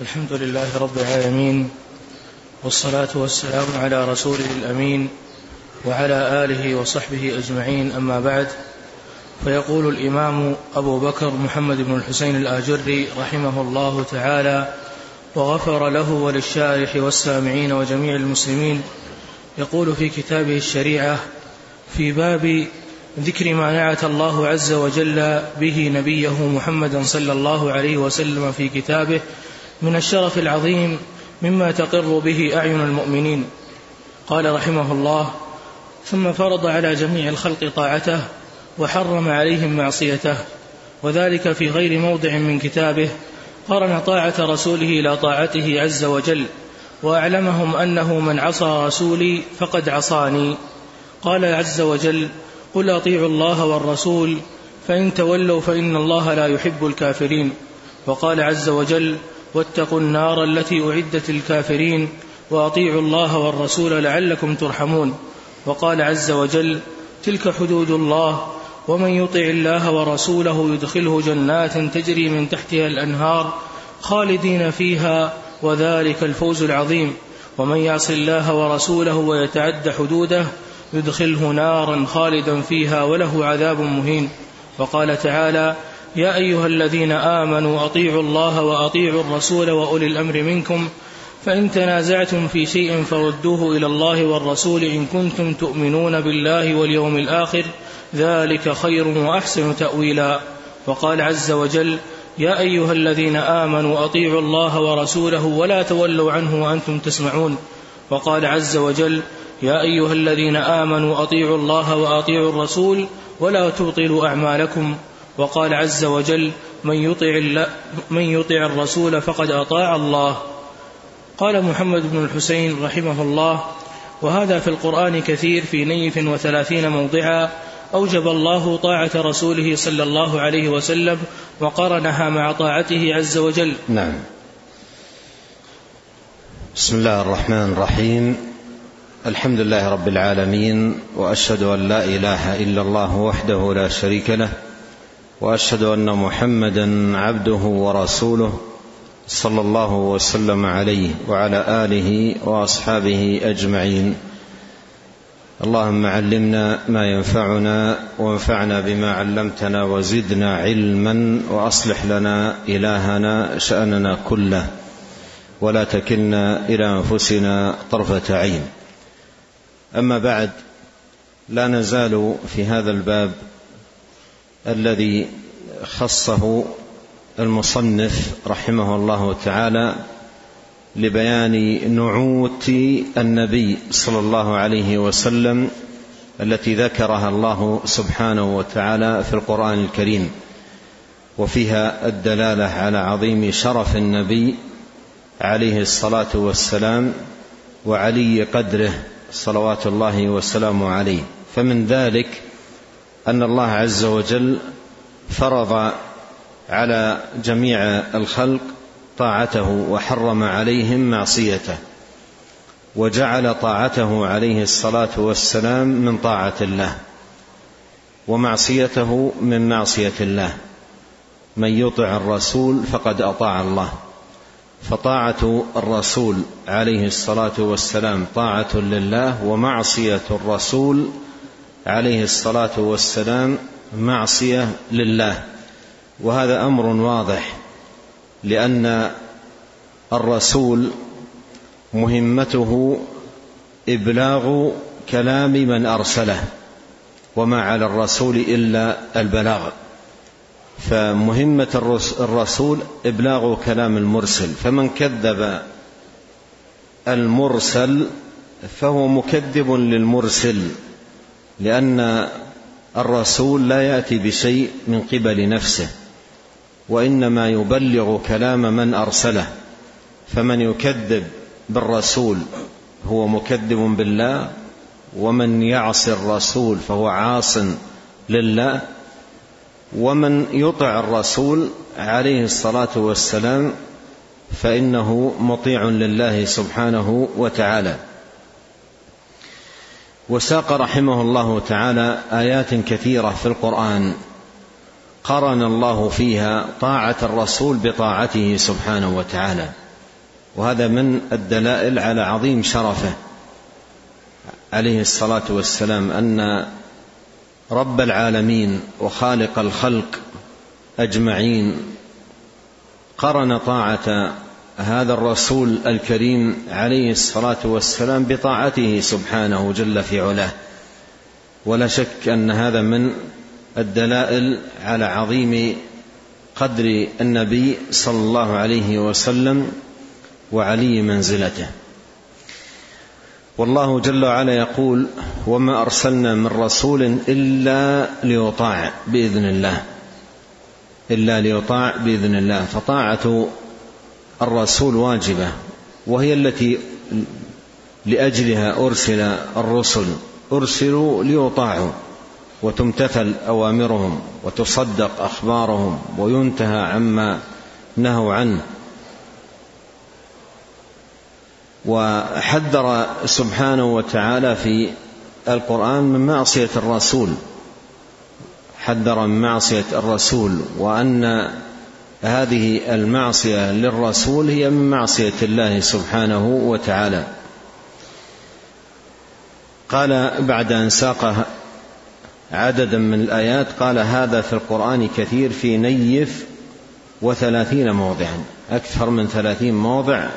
الحمد لله رب العالمين والصلاة والسلام على رسوله الأمين وعلى آله وصحبه أجمعين أما بعد فيقول الإمام أبو بكر محمد بن الحسين الآجري رحمه الله تعالى وغفر له وللشارح والسامعين وجميع المسلمين يقول في كتابه الشريعة في باب ذكر ما نعت الله عز وجل به نبيه محمدا صلى الله عليه وسلم في كتابه من الشرف العظيم مما تقر به أعين المؤمنين. قال رحمه الله ثم فرض على جميع الخلق طاعته وحرم عليهم معصيته وذلك في غير موضع من كتابه قرن طاعة رسوله إلى طاعته عز وجل وأعلمهم أنه من عصى رسولي فقد عصاني. قال عز وجل قل أطيعوا الله والرسول فإن تولوا فإن الله لا يحب الكافرين. وقال عز وجل واتقوا النار التي أعدت للكافرين وأطيعوا الله والرسول لعلكم ترحمون. وقال عز وجل تلك حدود الله ومن يطع الله ورسوله يدخله جنات تجري من تحتها الأنهار خالدين فيها وذلك الفوز العظيم. ومن يعص الله ورسوله ويتعد حدوده يدخله نارا خالدا فيها وله عذاب مهين. وقال تعالى يا أيها الذين آمنوا أطيعوا الله وأطيعوا الرسول وأولي الأمر منكم فإن تنازعتم في شيء فردوه إلى الله والرسول إن كنتم تؤمنون بالله واليوم الآخر ذلك خير وأحسن تأويلا. وقال عز وجل يا أيها الذين آمنوا أطيعوا الله ورسوله ولا تولوا عنه وأنتم تسمعون. وقال عز وجل يا أيها الذين آمنوا أطيعوا الله وأطيعوا الرسول ولا تبطلوا أعمالكم. وقال عز وجل من يطع, من يطع الرسول فقد أطاع الله. قال محمد بن الحسين رحمه الله وهذا في القرآن كثير في نيف وثلاثين موضعا أوجب الله طاعة رسوله صلى الله عليه وسلم وقرنها مع طاعته عز وجل. نعم. بسم الله الرحمن الرحيم. الحمد لله رب العالمين وأشهد أن لا إله إلا الله وحده لا شريك له وأشهد أن محمدا عبده ورسوله صلى الله وسلم عليه وعلى آله وأصحابه أجمعين. اللهم علمنا ما ينفعنا وانفعنا بما علمتنا وزدنا علما وأصلح لنا إلهنا شأننا كله. ولا تكلنا إلى أنفسنا طرفة عين. أما بعد لا نزال في هذا الباب الذي خصه المصنف رحمه الله تعالى لبيان نعوت النبي صلى الله عليه وسلم التي ذكرها الله سبحانه وتعالى في القرآن الكريم. وفيها الدلالة على عظيم شرف النبي عليه الصلاة والسلام وعلي قدره صلوات الله وسلامه عليه. فمن ذلك أن الله عز وجل فرض على جميع الخلق طاعته وحرم عليهم معصيته وجعل طاعته عليه الصلاة والسلام من طاعة الله ومعصيته من معصية الله. من يطع الرسول فقد أطاع الله. فطاعة الرسول عليه الصلاة والسلام طاعة لله ومعصية الرسول عليه الصلاة والسلام معصية لله. وهذا أمر واضح لأن الرسول مهمته إبلاغ كلام من أرسله وما على الرسول إلا البلاغ. فمهمة الرسول إبلاغ كلام المرسل. فمن كذب المرسل فهو مكذب للمرسل. لأن الرسول لا يأتي بشيء من قبل نفسه وإنما يبلغ كلام من أرسله فمن يكذب بالرسول هو مكذب بالله ومن يعص الرسول فهو عاص لله ومن يطع الرسول عليه الصلاة والسلام فإنه مطيع لله سبحانه وتعالى. وساق رحمه الله تعالى آيات كثيرة في القرآن. قرن الله فيها طاعة الرسول بطاعته سبحانه وتعالى. وهذا من الدلائل على عظيم شرفه. عليه الصلاة والسلام أن رب العالمين وخالق الخلق أجمعين قرن طاعة هذا الرسول الكريم عليه الصلاة والسلام بطاعته سبحانه جل في علاه. ولا شك أن هذا من الدلائل على عظيم قدر النبي صلى الله عليه وسلم وعلي منزلته. والله جل وعلا يقول وما أرسلنا من رسول إلا ليطاع بإذن الله. إلا ليطاع بإذن الله. فطاعة الرسول واجبة وهي التي لأجلها أرسل الرسل أرسلوا ليطاعوا وتمتثل أوامرهم وتصدق أخبارهم وينتهى عما نهوا عنه. وحذر سبحانه وتعالى في القرآن من معصية الرسول حذر من معصية الرسول وأن هذه المعصية للرسول هي من معصية الله سبحانه وتعالى. قال بعد أن ساق عددا من الآيات قال هذا في القرآن كثير في نيف وثلاثين موضعا أكثر من ثلاثين موضع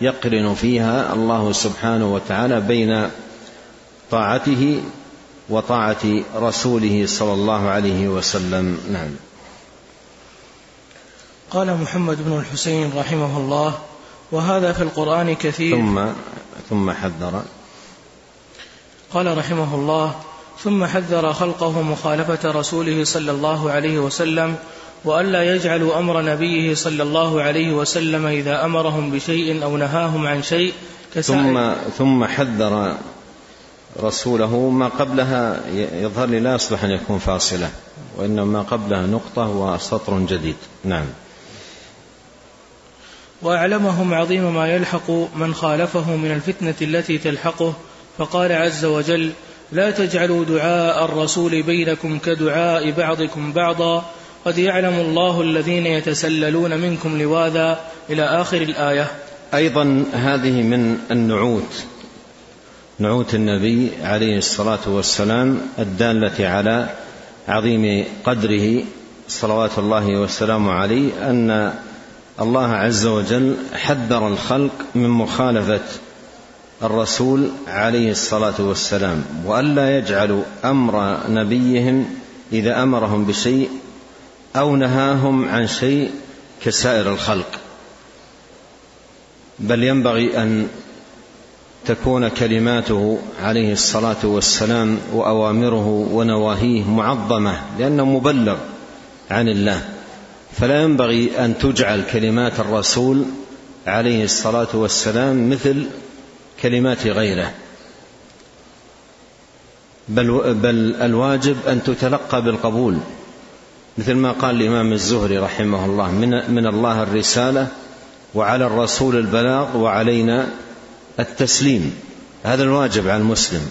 يقرن فيها الله سبحانه وتعالى بين طاعته وطاعة رسوله صلى الله عليه وسلم. نعم. قال محمد بن الحسين رحمه الله وهذا في القرآن كثير. ثم ثم حذر. قال رحمه الله ثم حذر خلقه مخالفة رسوله صلى الله عليه وسلم وألا يجعلوا أمر نبيه صلى الله عليه وسلم إذا أمرهم بشيء أو نهاهم عن شيء ثم ثم حذر رسوله ما قبلها يظهر لي لا يصلح أن يكون فاصلة وإنما ما قبلها نقطة وسطر جديد. نعم. وأعلمهم عظيم ما يلحق من خالفه من الفتنة التي تلحقه فقال عز وجل لا تجعلوا دعاء الرسول بينكم كدعاء بعضكم بعضا قد يعلم الله الذين يتسللون منكم لواذا إلى آخر الآية. أيضا هذه من النعوت نعوت النبي عليه الصلاة والسلام الدالة على عظيم قدره صلوات الله وسلامه عليه أن الله عز وجل حذر الخلق من مخالفة الرسول عليه الصلاة والسلام والا يجعلوا أمر نبيهم إذا أمرهم بشيء أو نهاهم عن شيء كسائر الخلق. بل ينبغي أن تكون كلماته عليه الصلاة والسلام وأوامره ونواهيه معظمة لأنه مبلغ عن الله. فلا ينبغي أن تجعل كلمات الرسول عليه الصلاة والسلام مثل كلمات غيره. بل, بل الواجب أن تتلقى بالقبول. مثل ما قال الإمام الزهري رحمه الله من, من الله الرسالة وعلى الرسول البلاغ وعلينا التسليم. هذا الواجب على المسلم.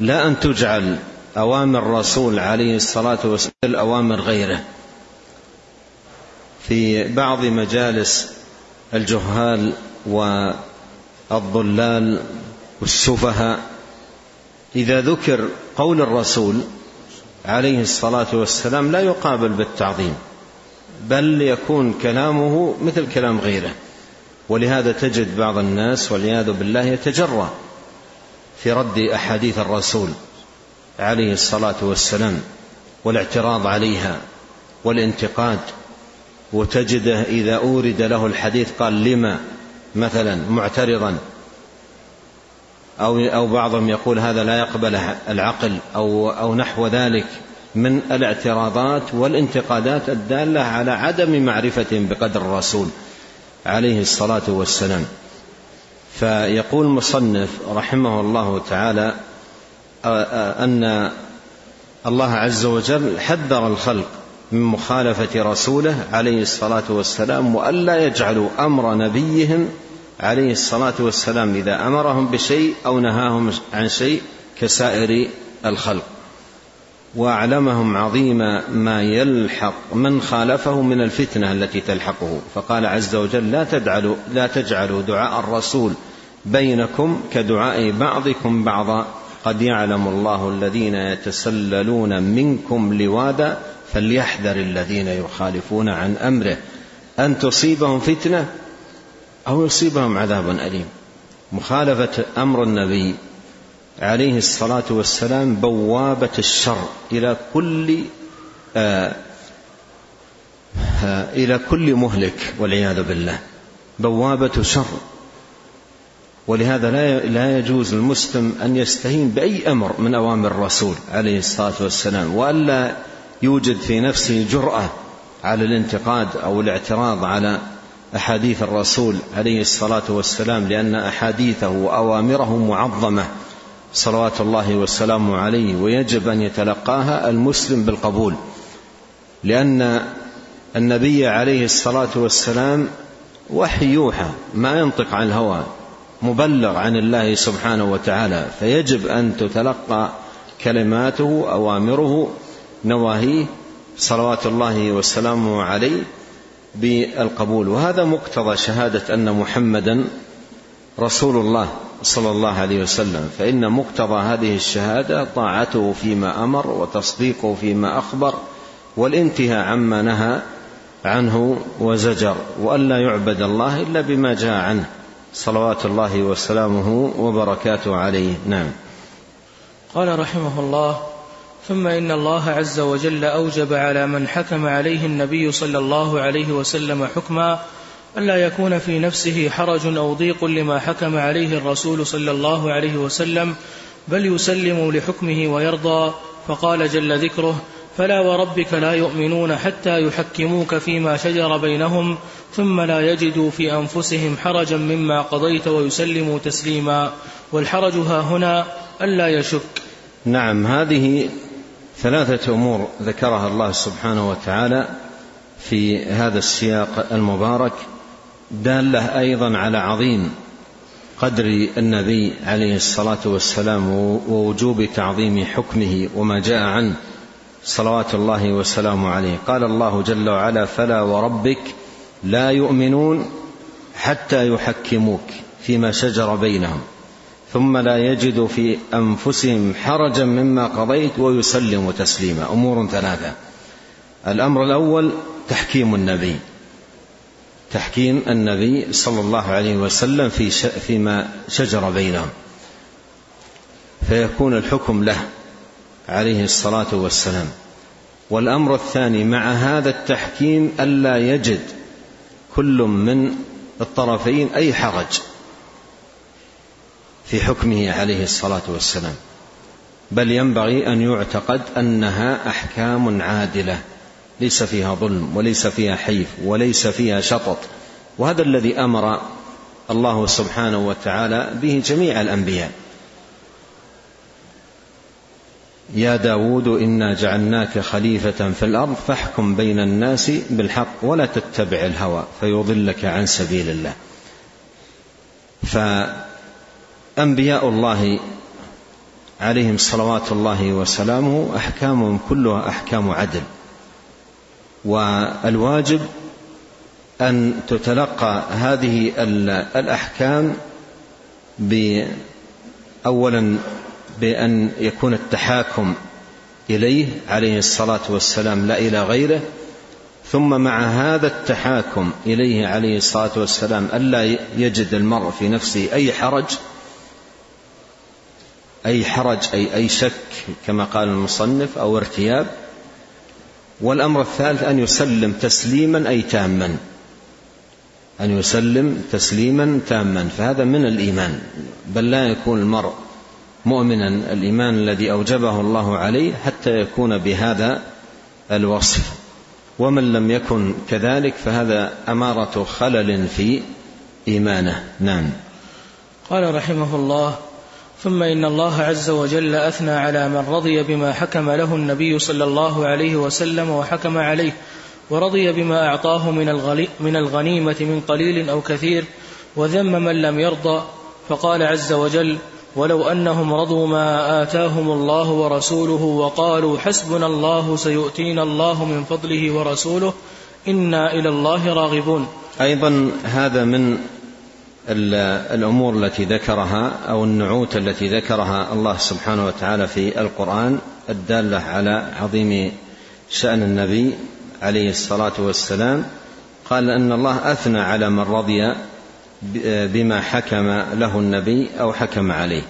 لا أن تجعل أوامر الرسول عليه الصلاة والسلام أوامر غيره. في بعض مجالس الجهال و الضلال والسفهاء. إذا ذكر قول الرسول عليه الصلاة والسلام لا يقابل بالتعظيم بل يكون كلامه مثل كلام غيره. ولهذا تجد بعض الناس والعياذ بالله يتجرأ في رد أحاديث الرسول عليه الصلاة والسلام والاعتراض عليها والانتقاد وتجده إذا أورد له الحديث قال لما مثلا معترضا أو أو بعضهم يقول هذا لا يقبل العقل أو أو نحو ذلك من الاعتراضات والانتقادات الدالة على عدم معرفة بقدر الرسول عليه الصلاة والسلام. فيقول المصنف رحمه الله تعالى أن الله عز وجل حذر الخلق من مخالفة رسوله عليه الصلاة والسلام وألا يجعلوا أمر نبيهم عليه الصلاة والسلام إذا أمرهم بشيء أو نهاهم عن شيء كسائر الخلق. وأعلمهم عظيم ما يلحق من خالفه من الفتنة التي تلحقه. فقال عز وجل لا تجعلوا لا تجعلوا دعاء الرسول بينكم كدعاء بعضكم بعضا. قد يعلم الله الذين يتسللون منكم لوادا فليحذر الذين يخالفون عن أمره. أن تصيبهم فتنة أو يصيبهم عذاب أليم. مخالفة أمر النبي عليه الصلاة والسلام بوابة الشر إلى كل آه آه إلى كل مهلك والعياذ بالله. بوابة شر. ولهذا لا لا يجوز للمسلم أن يستهين بأي أمر من أوامر الرسول عليه الصلاة والسلام. وألا يوجد في نفسه جرأة على الانتقاد أو الاعتراض على أحاديث الرسول عليه الصلاة والسلام لأن أحاديثه واوامره معظمة. صلوات الله والسلام عليه. ويجب أن يتلقاها المسلم بالقبول. لأن النبي عليه الصلاة والسلام وحي يوحى ما ينطق عن الهوى مبلغ عن الله سبحانه وتعالى. فيجب أن تتلقى كلماته أوامره نواهيه صلوات الله وسلامه عليه بالقبول. وهذا مقتضى شهادة أن محمدا رسول الله صلى الله عليه وسلم. فإن مقتضى هذه الشهادة طاعته فيما أمر وتصديقه فيما أخبر والانتهاء عما نهى عنه وزجر. والا يعبد الله إلا بما جاء عنه. صلوات الله وسلامه وبركاته عليه. نعم. قال رحمه الله ثم إن الله عز وجل أوجب على من حكم عليه النبي صلى الله عليه وسلم حكما الا يكون في نفسه حرج أو ضيق لما حكم عليه الرسول صلى الله عليه وسلم بل يسلم لحكمه ويرضى. فقال جل ذكره فلا وربك لا يؤمنون حتى يحكموك فيما شجر بينهم ثم لا يجدوا في أنفسهم حرجا مما قضيت ويسلموا تسليما. والحرج ها هنا الا يشك. نعم هذه ثلاثة أمور ذكرها الله سبحانه وتعالى في هذا السياق المبارك دالة أيضا على عظيم قدر النبي عليه الصلاة والسلام ووجوب تعظيم حكمه وما جاء عنه. صلوات الله وسلامه عليه. قال الله جل وعلا فلا وربك لا يؤمنون حتى يحكموك فيما شجر بينهم. ثم لا يجدوا في أنفسهم حرجا مما قضيت ويسلموا تسليما. أمور ثلاثة. الأمر الأول تحكيم النبي. تحكيم النبي صلى الله عليه وسلم في فيما شجر بينهم. فيكون الحكم له عليه الصلاة والسلام. والأمر الثاني مع هذا التحكيم ألا يجد كل من الطرفين أي حرج. في حكمه عليه الصلاة والسلام. بل ينبغي أن يعتقد أنها أحكام عادلة ليس فيها ظلم وليس فيها حيف وليس فيها شطط. وهذا الذي أمر الله سبحانه وتعالى به جميع الأنبياء. يا داود إنا جعلناك خليفة في الأرض فاحكم بين الناس بالحق ولا تتبع الهوى فيضلك عن سبيل الله. فأنبياء الله عليهم صلوات الله وسلامه أحكامهم كلها أحكام عدل. والواجب أن تتلقى هذه الأحكام أولا بأن يكون التحاكم إليه عليه الصلاة والسلام لا إلى غيره ثم مع هذا التحاكم إليه عليه الصلاة والسلام ألا يجد المرء في نفسه أي حرج أي حرج أي أي شك كما قال المصنف أو ارتياب. والأمر الثالث أن يسلم تسليما أي تاما. أن يسلم تسليما تاما فهذا من الإيمان. بل لا يكون المرء مؤمنا الإيمان الذي أوجبه الله عليه حتى يكون بهذا الوصف. ومن لم يكن كذلك فهذا أمارة خلل في إيمانه. نعم. قال رحمه الله ثم إن الله عز وجل أثنى على من رضي بما حكم له النبي صلى الله عليه وسلم وحكم عليه ورضي بما أعطاه من من الغنيمة من قليل أو كثير وذم من لم يرضى فقال عز وجل ولو أنهم رضوا ما آتاهم الله ورسوله وقالوا حسبنا الله سيؤتينا الله من فضله ورسوله إنا إلى الله راغبون. أيضا هذا من الأمور التي ذكرها أو النعوت التي ذكرها الله سبحانه وتعالى في القرآن الدالة على عظيم شأن النبي عليه الصلاة والسلام. قال أن الله أثنى على من رضي بما حكم له النبي أو حكم عليه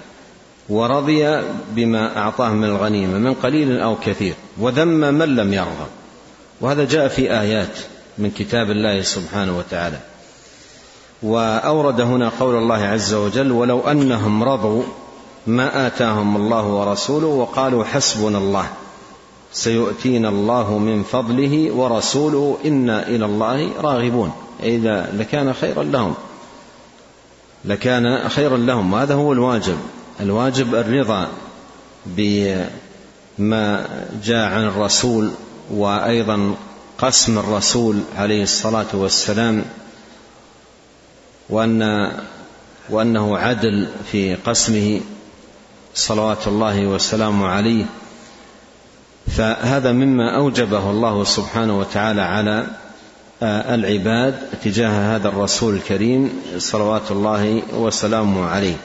ورضي بما أعطاه من الغنيمة من قليل أو كثير وذم من لم يرغب وهذا جاء في آيات من كتاب الله سبحانه وتعالى. وأورد هنا قول الله عز وجل ولو أنهم رضوا ما آتاهم الله ورسوله وقالوا حسبنا الله سيؤتينا الله من فضله ورسوله إنا إلى الله راغبون. إذا لكان خيرا لهم لكان خيرا لهم وهذا هو الواجب الواجب الرضا بما جاء عن الرسول وأيضا قسم الرسول عليه الصلاة والسلام وأن وأنه عدل في قسمه صلوات الله وسلامه عليه. فهذا مما أوجبه الله سبحانه وتعالى على العباد تجاه هذا الرسول الكريم صلوات الله وسلامه عليه.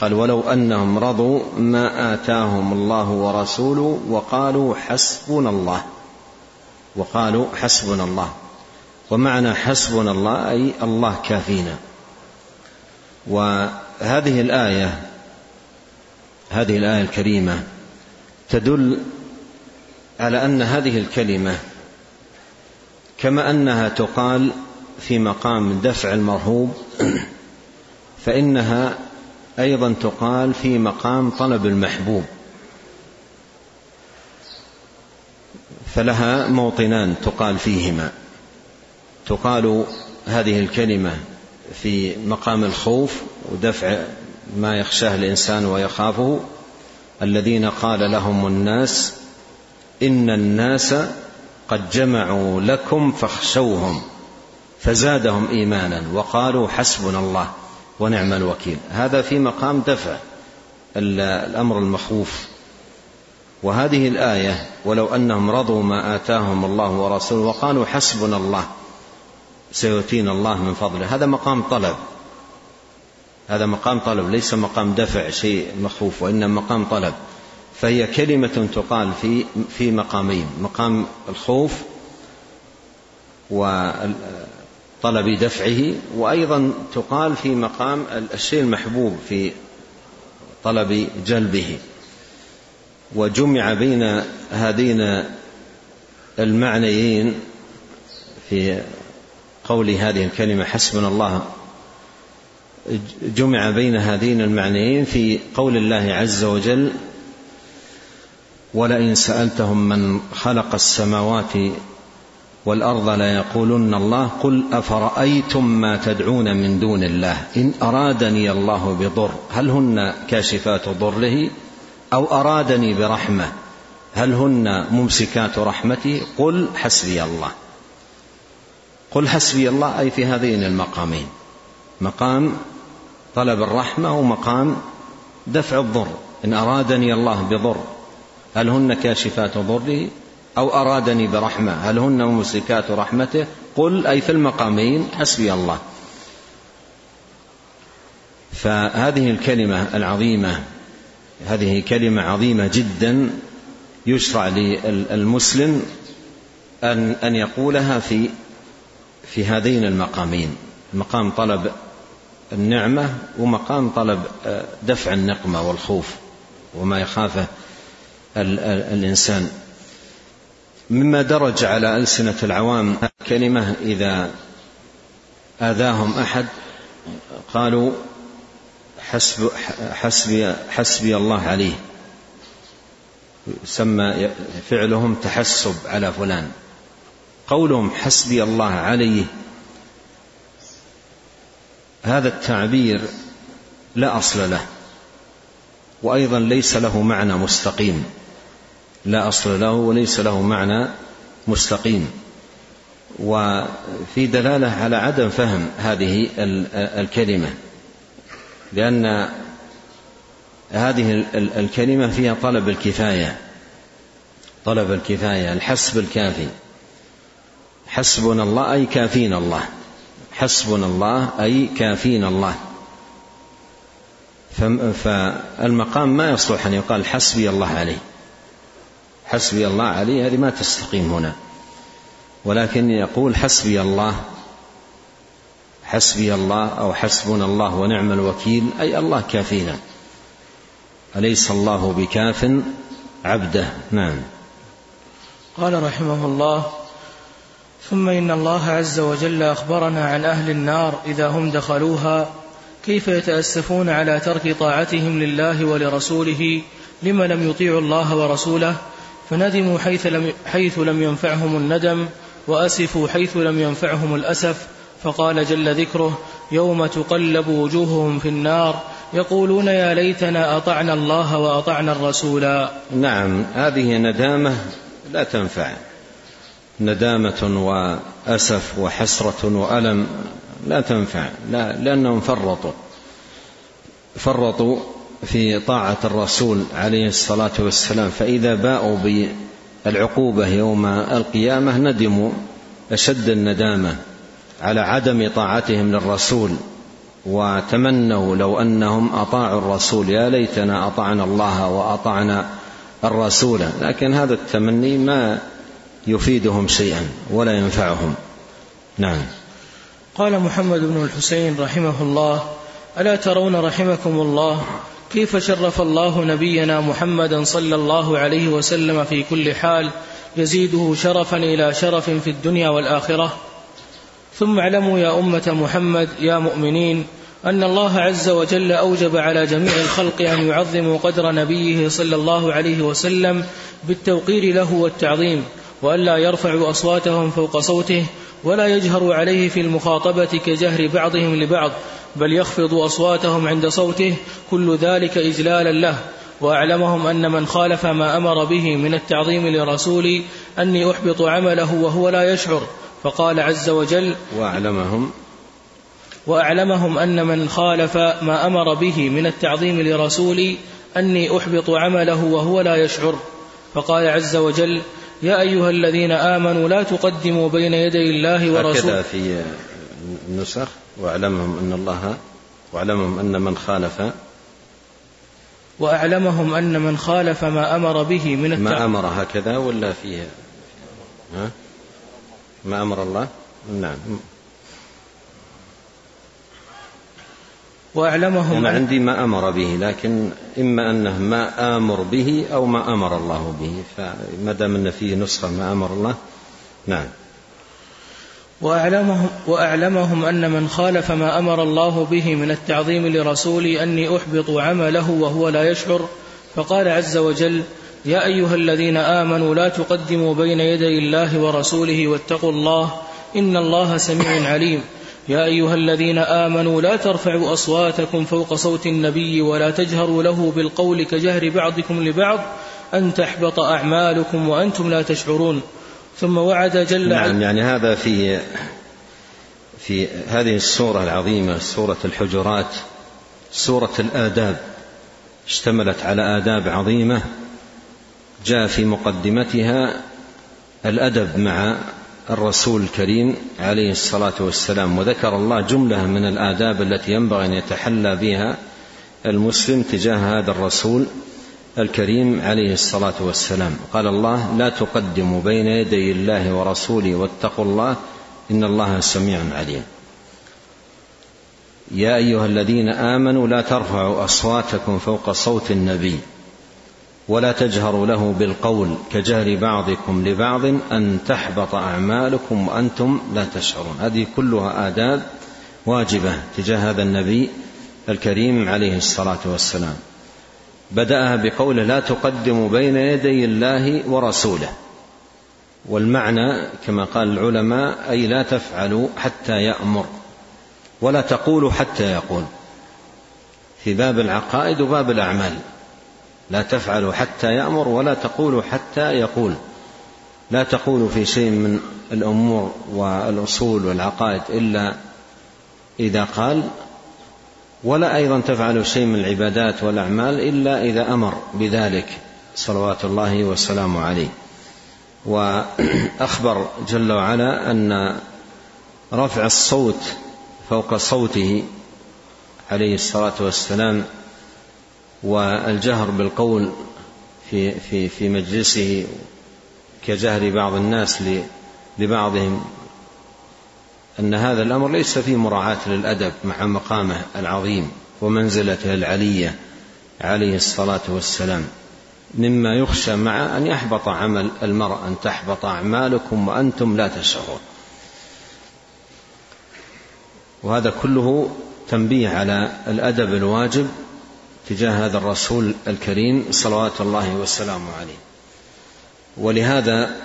قال ولو أنهم رضوا ما آتاهم الله ورسوله وقالوا حسبنا الله. وقالوا حسبنا الله. ومعنى حسبنا الله أي الله كافينا. وهذه الآية هذه الآية الكريمة تدل على أن هذه الكلمة كما أنها تقال في مقام دفع المرهوب فإنها أيضا تقال في مقام طلب المحبوب. فلها موطنان تقال فيهما. تقال هذه الكلمة في مقام الخوف ودفع ما يخشاه الإنسان ويخافه. الذين قال لهم الناس إن الناس قد جمعوا لكم فاخشوهم فزادهم إيمانا وقالوا حسبنا الله ونعم الوكيل. هذا في مقام دفع الأمر المخوف. وهذه الآية ولو أنهم رضوا ما آتاهم الله ورسوله وقالوا حسبنا الله سيؤتينا الله من فضله. هذا مقام طلب. هذا مقام طلب ليس مقام دفع شيء مخوف وإنما مقام طلب. فهي كلمة تقال في في مقامين مقام الخوف وطلب دفعه وأيضا تقال في مقام الشيء المحبوب في طلب جلبه. وجمع بين هذين المعنيين في قول هذه الكلمة حسبنا الله. جمع بين هذين المعنيين في قول الله عز وجل ولئن سألتهم من خلق السماوات والأرض ليقولن الله قل أفرأيتم ما تدعون من دون الله؟ إن أرادني الله بضر هل هن كاشفات ضره؟ أو أرادني برحمة هل هن ممسكات رحمته قل حسبي الله. قل حسبي الله أي في هذين المقامين. مقام طلب الرحمة ومقام دفع الضر. إن أرادني الله بضر هل هن كاشفات ضره؟ أو أرادني برحمة هل هن ممسكات رحمته؟ قل أي في المقامين حسبي الله. فهذه الكلمة العظيمة هذه كلمة عظيمة جدا يشرع للمسلم أن أن يقولها في في هذين المقامين مقام طلب النعمة ومقام طلب دفع النقمة والخوف وما يخافه الإنسان. مما درج على ألسنة العوام كلمة إذا آذاهم أحد قالوا حسب حسبي حسبي الله عليه سمى فعلهم تحسب على فلان. قولهم حسبي الله عليه هذا التعبير لا أصل له وأيضا ليس له معنى مستقيم. لا أصل له وليس له معنى مستقيم. وفي دلالة على عدم فهم هذه الكلمة لأن هذه الكلمة فيها طلب الكفاية طلب الكفاية الحسب الكافي. حسبنا الله أي كافينا الله. حسبنا الله أي كافينا الله. فالمقام ما يصلح أن يقال حسبي الله عليه حسبي الله عليه هذه ما تستقيم هنا. ولكن يقول حسبي الله حسبي الله أو حسبنا الله ونعم الوكيل أي الله كافينا. أليس الله بكاف عبده؟ نعم. قال رحمه الله ثم إن الله عز وجل أخبرنا عن أهل النار إذا هم دخلوها كيف يتأسفون على ترك طاعتهم لله ولرسوله لما لم يطيعوا الله ورسوله فندموا حيث لم, حيث لم ينفعهم الندم وأسفوا حيث لم ينفعهم الأسف فقال جل ذكره يوم تقلب وجوههم في النار يقولون يا ليتنا أطعنا الله وأطعنا الرسول نعم هذه ندامة لا تنفع. ندامة وأسف وحسرة وألم. لا تنفع. لا لأنهم فرطوا. فرطوا في طاعة الرسول عليه الصلاة والسلام. فإذا باءوا بالعقوبة يوم القيامة ندموا أشد الندامة على عدم طاعتهم للرسول. وتمنوا لو أنهم أطاعوا الرسول. يا ليتنا أطعنا الله وأطعنا الرسول. لكن هذا التمني ما يفيدهم شيئا ولا ينفعهم. نعم. قال محمد بن الحسين رحمه الله ألا ترون رحمكم الله كيف شرف الله نبينا محمدا صلى الله عليه وسلم في كل حال يزيده شرفا إلى شرف في الدنيا والآخرة؟ ثم اعلموا يا أمة محمد يا مؤمنين أن الله عز وجل أوجب على جميع الخلق أن يعظموا قدر نبيه صلى الله عليه وسلم بالتوقير له والتعظيم. والا يرفعوا أصواتهم فوق صوته ولا يجهروا عليه في المخاطبة كجهر بعضهم لبعض بل يخفضوا أصواتهم عند صوته كل ذلك اجلالا له. وأعلمهم أن من خالف ما أمر به من التعظيم لرسولي أني أحبط عمله وهو لا يشعر فقال عز وجل وأعلمهم وأعلمهم أن من خالف ما أمر به من التعظيم لرسولي أني أحبط عمله وهو لا يشعر فقال عز وجل يا أيها الذين آمنوا لا تقدموا بين يدي الله ورسوله هكذا في النسخ واعلمهم أن الله واعلمهم أن من خالف وأعلمهم أن من خالف ما أمر به من التعب. ما أمر هكذا ولا فيه ها؟ ما أمر الله؟ نعم. وأعلمهم أنا عندي ما أمر به لكن إما أنه ما آمر به أو ما أمر الله به فما دام أن فيه نسخة ما أمر الله نعم. وأعلمهم, وأعلمهم أن من خالف ما أمر الله به من التعظيم لرسولي أني أحبط عمله وهو لا يشعر فقال عز وجل يا أيها الذين آمنوا لا تقدموا بين يدي الله ورسوله واتقوا الله إن الله سميع عليم. يا أيها الذين آمنوا لا ترفعوا أصواتكم فوق صوت النبي ولا تجهروا له بالقول كجهر بعضكم لبعض أن تحبط أعمالكم وأنتم لا تشعرون. ثم وعد جل نعم يعني هذا في في هذه السورة العظيمة سورة الحجرات سورة الآداب. اشتملت على آداب عظيمة جاء في مقدمتها الأدب مع الرسول الكريم عليه الصلاة والسلام وذكر الله جملة من الآداب التي ينبغي أن يتحلى بها المسلم تجاه هذا الرسول الكريم عليه الصلاة والسلام. قال الله لا تقدموا بين يدي الله ورسوله واتقوا الله إن الله سميع عليم. يا أيها الذين آمنوا لا ترفعوا أصواتكم فوق صوت النبي. ولا تجهروا له بالقول كجهر بعضكم لبعض أن تحبط أعمالكم وأنتم لا تشعرون. هذه كلها آداب واجبة تجاه هذا النبي الكريم عليه الصلاة والسلام. بدأها بقوله لا تقدموا بين يدي الله ورسوله. والمعنى كما قال العلماء أي لا تفعلوا حتى يأمر ولا تقولوا حتى يقول. في باب العقائد وباب الأعمال. لا تفعلوا حتى يأمر ولا تقولوا حتى يقول. لا تقولوا في شيء من الأمور والأصول والعقائد إلا إذا قال ولا أيضا تفعل شيء من العبادات والأعمال إلا إذا أمر بذلك. صلوات الله وسلامه عليه. وأخبر جل وعلا أن رفع الصوت فوق صوته عليه الصلاة والسلام والجهر بالقول في في في مجلسه كجهر بعض الناس لبعضهم أن هذا الأمر ليس فيه مراعاة للأدب مع مقامه العظيم ومنزلته العلية عليه الصلاة والسلام. مما يخشى مع أن يحبط عمل المرء أن تحبط أعمالكم وأنتم لا تشعرون. وهذا كله تنبيه على الأدب الواجب تجاه هذا الرسول الكريم صلوات الله وسلامه عليه. ولهذا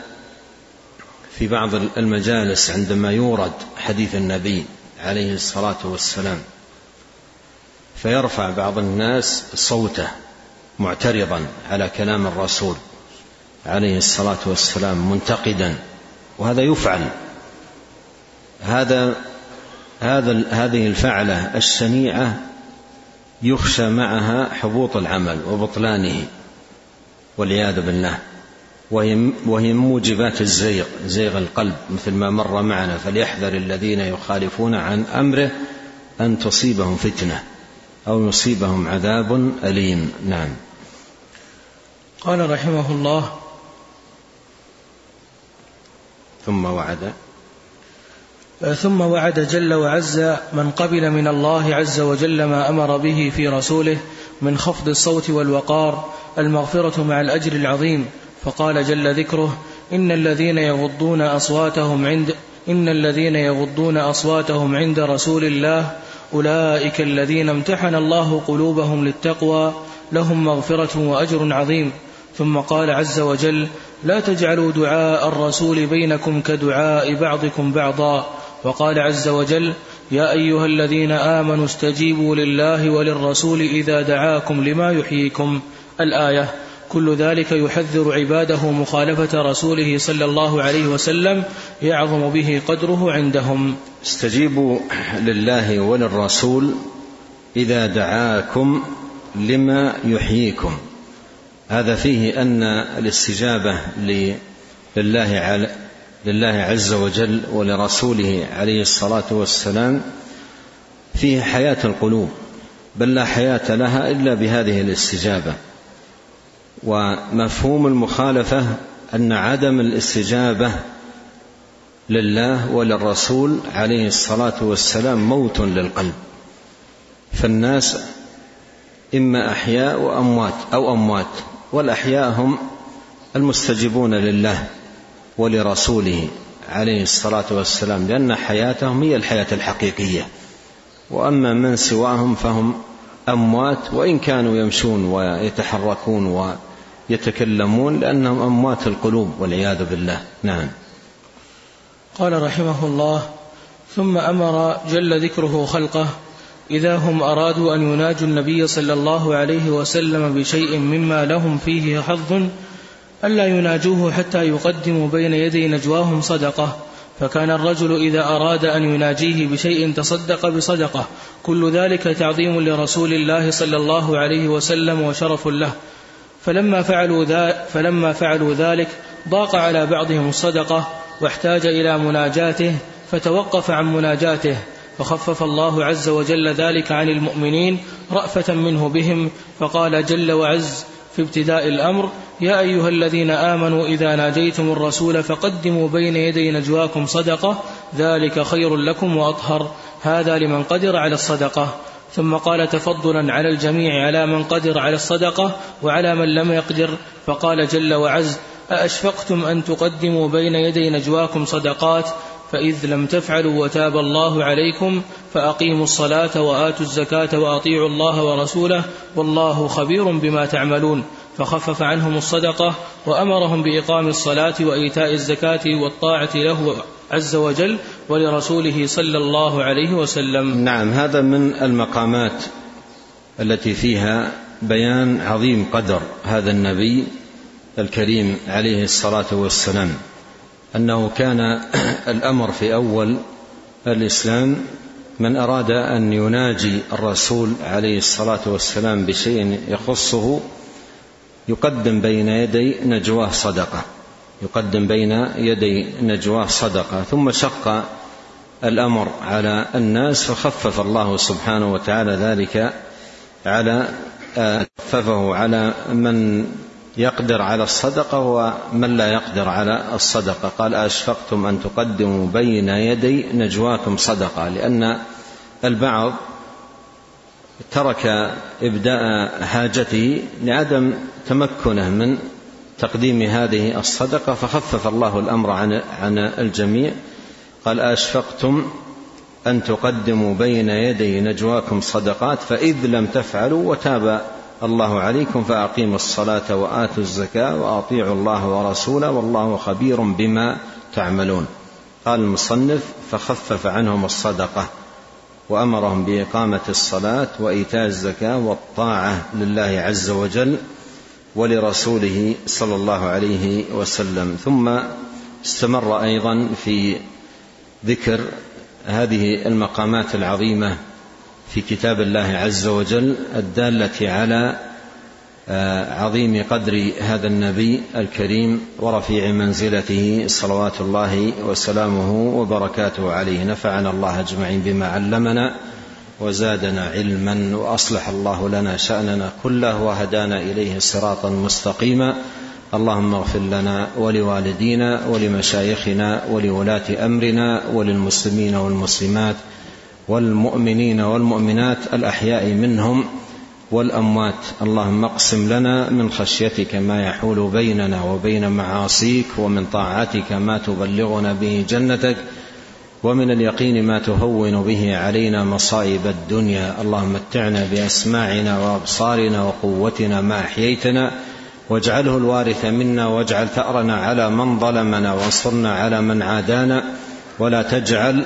في بعض المجالس عندما يورد حديث النبي عليه الصلاة والسلام فيرفع بعض الناس صوته معترضا على كلام الرسول عليه الصلاة والسلام منتقدا وهذا يفعل. هذا هذا هذه الفعلة الشنيعه يخشى معها حبوط العمل وبطلانه والعياذ بالله. وهي وهي موجبات الزيغ زيغ القلب مثل ما مر معنا. فليحذر الذين يخالفون عن أمره أن تصيبهم فتنة أو يصيبهم عذاب أليم. نعم. قال رحمه الله ثم وعد. ثم وعد جل وعز من قبل من الله عز وجل ما أمر به في رسوله من خفض الصوت والوقار المغفرة مع الأجر العظيم. فقال جل ذكره إن الذين يغضون أصواتهم عند إن الذين يغضون أصواتهم عند رسول الله أولئك الذين امتحن الله قلوبهم للتقوى لهم مغفرة وأجر عظيم. ثم قال عز وجل لا تجعلوا دعاء الرسول بينكم كدعاء بعضكم بعضا. وقال عز وجل يا أيها الذين آمنوا استجيبوا لله وللرسول إذا دعاكم لما يحييكم. الآية كل ذلك يحذر عباده مخالفة رسوله صلى الله عليه وسلم يعظم به قدره عندهم. استجيبوا لله وللرسول إذا دعاكم لما يحييكم. هذا فيه أن الاستجابة لله لله عز وجل ولرسوله عليه الصلاة والسلام فيه حياة القلوب بل لا حياة لها إلا بهذه الاستجابة. ومفهوم المخالفة أن عدم الاستجابة لله وللرسول عليه الصلاة والسلام موت للقلب. فالناس إما أحياء وأموات أو أموات والأحياء هم المستجيبون لله. ولرسوله عليه الصلاة والسلام لأن حياتهم هي الحياة الحقيقية. وأما من سواهم فهم أموات وإن كانوا يمشون ويتحركون يتكلمون لأنهم أموات القلوب والعياذ بالله. نعم. قال رحمه الله ثم أمر جل ذكره خلقه إذا هم أرادوا أن يناجوا النبي صلى الله عليه وسلم بشيء مما لهم فيه حظ ألا يناجوه حتى يقدموا بين يدي نجواهم صدقة. فكان الرجل إذا أراد أن يناجيه بشيء تصدق بصدقة. كل ذلك تعظيم لرسول الله صلى الله عليه وسلم وشرف له. فلما فعلوا, ذا فلما فعلوا ذلك ضاق على بعضهم الصدقة واحتاج إلى مناجاته فتوقف عن مناجاته. فخفف الله عز وجل ذلك عن المؤمنين رأفة منه بهم فقال جل وعز في ابتداء الأمر يا أيها الذين آمنوا إذا ناجيتم الرسول فقدموا بين يدي نجواكم صدقة ذلك خير لكم وأطهر. هذا لمن قدر على الصدقة. ثم قال تفضلا على الجميع على من قدر على الصدقة وعلى من لم يقدر. فقال جل وعز أأشفقتم أن تقدموا بين يدي نجواكم صدقات؟ فإذ لم تفعلوا وتاب الله عليكم فأقيموا الصلاة وآتوا الزكاة وأطيعوا الله ورسوله والله خبير بما تعملون فخفف عنهم الصدقة وأمرهم بإقام الصلاة وإيتاء الزكاة والطاعة له عز وجل ولرسوله صلى الله عليه وسلم. نعم هذا من المقامات التي فيها بيان عظيم قدر هذا النبي الكريم عليه الصلاة والسلام. أنه كان الأمر في أول الإسلام من أراد أن يناجي الرسول عليه الصلاة والسلام بشيء يخصه يقدم بين يدي نجواه صدقة يقدم بين يدي نجواه صدقة. ثم شق الأمر على الناس فخفف الله سبحانه وتعالى ذلك على خففه على من يقدر على الصدقة ومن لا يقدر على الصدقة. قال أشفقتم أن تقدموا بين يدي نجواكم صدقة لأن البعض ترك إبداء حاجته لعدم تمكنه من تقديم هذه الصدقة فخفف الله الأمر عن عن الجميع. قال أشفقتم أن تقدموا بين يدي نجواكم صدقات فإذ لم تفعلوا وتاب الله عليكم فأقيموا الصلاة وآتوا الزكاة وأطيعوا الله ورسوله والله خبير بما تعملون. قال المصنف فخفف عنهم الصدقة وأمرهم بإقامة الصلاة وإيتاء الزكاة والطاعة لله عز وجل ولرسوله صلى الله عليه وسلم. ثم استمر أيضا في ذكر هذه المقامات العظيمة في كتاب الله عز وجل الدالة على آه، عظيم قدر هذا النبي الكريم ورفيع منزلته صلوات الله وسلامه وبركاته عليه. نفعنا الله أجمعين بما علمنا وزادنا علما وأصلح الله لنا شأننا كله وهدانا إليه صراطا مستقيما. اللهم اغفر لنا ولوالدينا ولمشايخنا ولولاة أمرنا وللمسلمين والمسلمات والمؤمنين والمؤمنات الأحياء منهم والأموات. اللهم اقسم لنا من خشيتك ما يحول بيننا وبين معاصيك ومن طاعتك ما تبلغنا به جنتك ومن اليقين ما تهون به علينا مصائب الدنيا. اللهم متعنا بأسماعنا وأبصارنا وقوتنا ما أحييتنا واجعله الوارث منا واجعل ثأرنا على من ظلمنا وانصرنا على من عادانا ولا تجعل